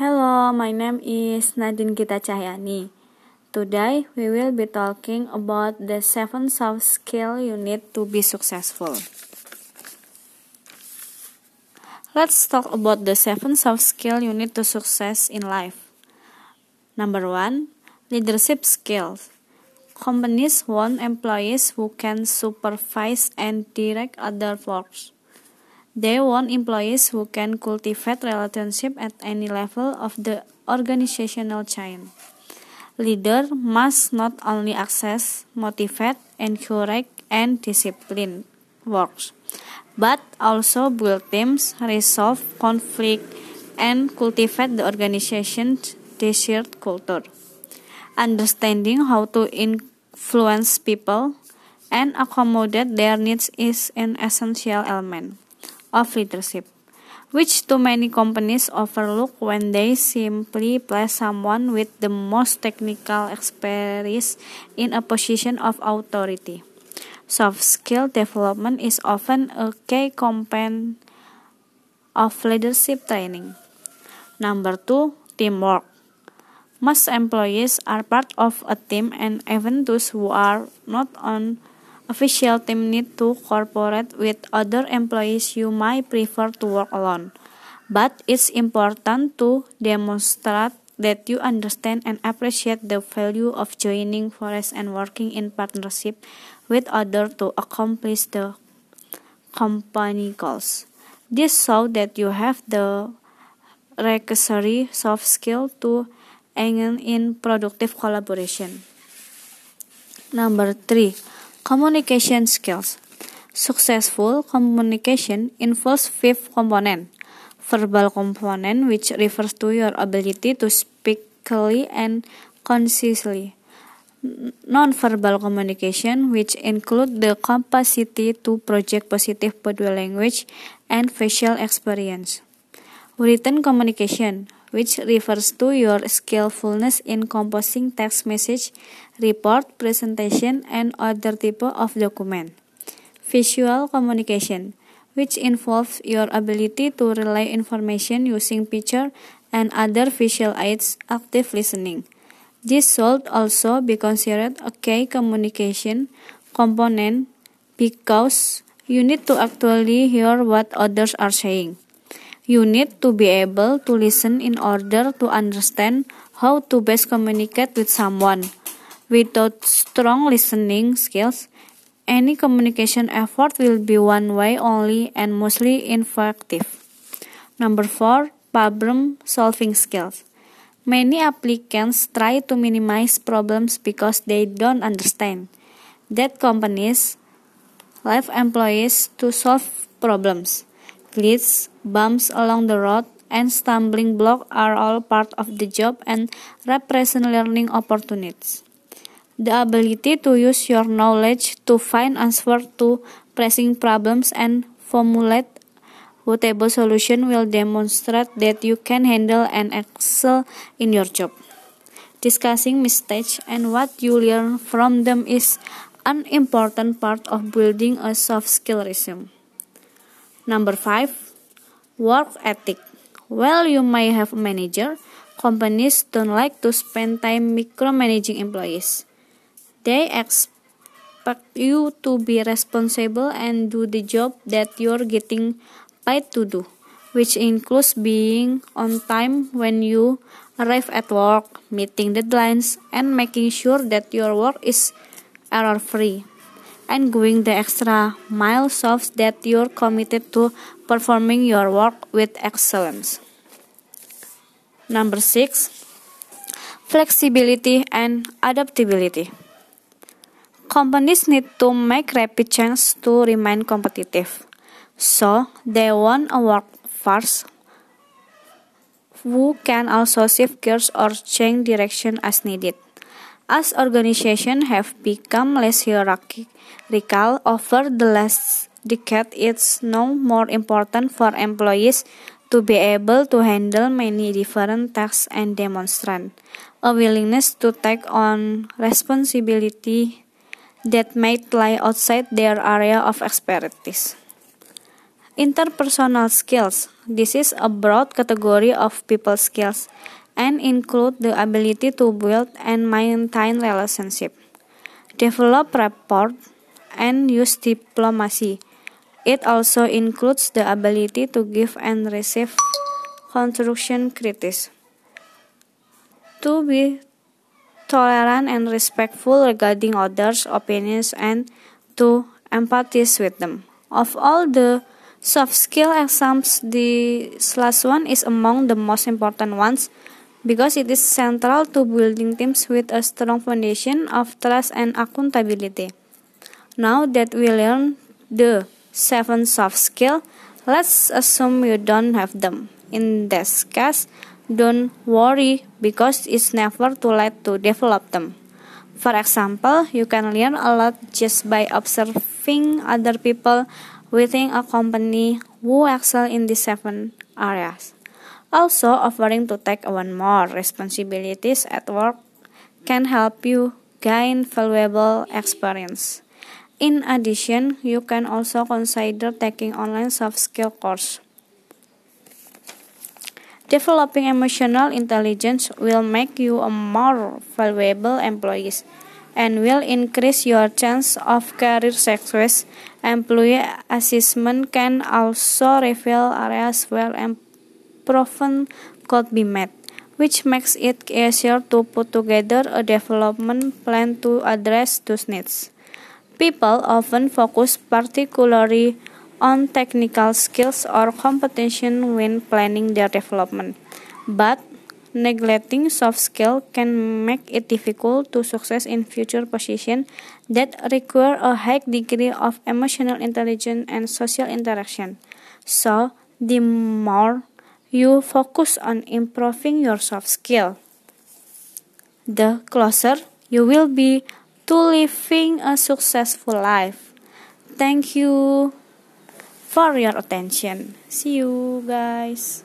Hello, my name is Nadine Gita Cahyani. Today we will be talking about the seven soft skills you need to be successful. Let's talk about the seven soft skills you need to success in life. Number one, leadership skills. Companies want employees who can supervise and direct other workers. They want employees who can cultivate relationship at any level of the organizational chain. Leader must not only access, motivate, encourage, and discipline works, but also build teams, resolve conflict, and cultivate the organization's desired culture. Understanding how to influence people and accommodate their needs is an essential element of leadership, which too many companies overlook when they simply place someone with the most technical expertise in a position of authority. Soft skill development is often a key component of leadership training. Number two, teamwork. Most employees are part of a team, and even those who are not on official team need to cooperate with other employees you might prefer to work alone. But it's important to demonstrate that you understand and appreciate the value of joining forces and working in partnership with others to accomplish the company goals. This shows that you have the requisite soft skill to engage in productive collaboration. Number three, Communication skills. Successful communication involves five component. Verbal component which refers to your ability to speak clearly and concisely. Non-verbal communication which include the capacity to project positive body language and facial experience. Written communication which refers to your skillfulness in composing text message, report, presentation, and other type of document. Visual communication, which involves your ability to relay information using picture and other visual aids, active listening. This should also be considered a key communication component because you need to actually hear what others are saying. You need to be able to listen in order to understand how to best communicate with someone. Without strong listening skills, any communication effort will be one way only and mostly ineffective. Number four, problem solving skills. Many applicants try to minimize problems because they don't understand that companies leave employees to solve problems. Glitches, bumps along the road, and stumbling blocks are all part of the job and represent learning opportunities. The ability to use your knowledge to find answers to pressing problems and formulate suitable solution will demonstrate that you can handle and excel in your job. Discussing mistakes and what you learn from them is an important part of building a soft skill resume. Number five, work ethic. While you may have a manager, companies don't like to spend time micromanaging employees. They expect you to be responsible and do the job that you're getting paid to do, which includes being on time when you arrive at work, meeting deadlines, and making sure that your work is error free and going the extra mile shows that you're committed to performing your work with excellence. Number six, flexibility and adaptability. Companies need to make rapid changes to remain competitive. So, they want a workforce who can also shift gears or change direction as needed. As organizations have become less hierarchical over the last decade, it's now more important for employees to be able to handle many different tasks and demonstrate a willingness to take on responsibility that might lie outside their area of expertise. Interpersonal skills. this is a broad category of people skills and include the ability to build and maintain relationship, develop rapport, and use diplomacy. It also includes the ability to give and receive construction criticism, to be tolerant and respectful regarding others' opinions, and to empathize with them. Of all the soft skill exams, the last one is among the most important ones because it is central to building teams with a strong foundation of trust and accountability. Now that we learn the seven soft skills, let's assume you don't have them. In this case, don't worry because it's never too late to develop them. For example, you can learn a lot just by observing other people within a company who excel in these seven areas. Also, offering to take on more responsibilities at work can help you gain valuable experience. In addition, you can also consider taking online soft skill course. Developing emotional intelligence will make you a more valuable employee and will increase your chance of career success. Employee assessment can also reveal areas where improvement could be made, which makes it easier to put together a development plan to address those needs. People often focus particularly on technical skills or competition when planning their development, but neglecting soft skills can make it difficult to success in future positions that require a high degree of emotional intelligence and social interaction. So, the more you focus on improving your soft skill, the closer you will be to living a successful life. Thank you for your attention. See you guys.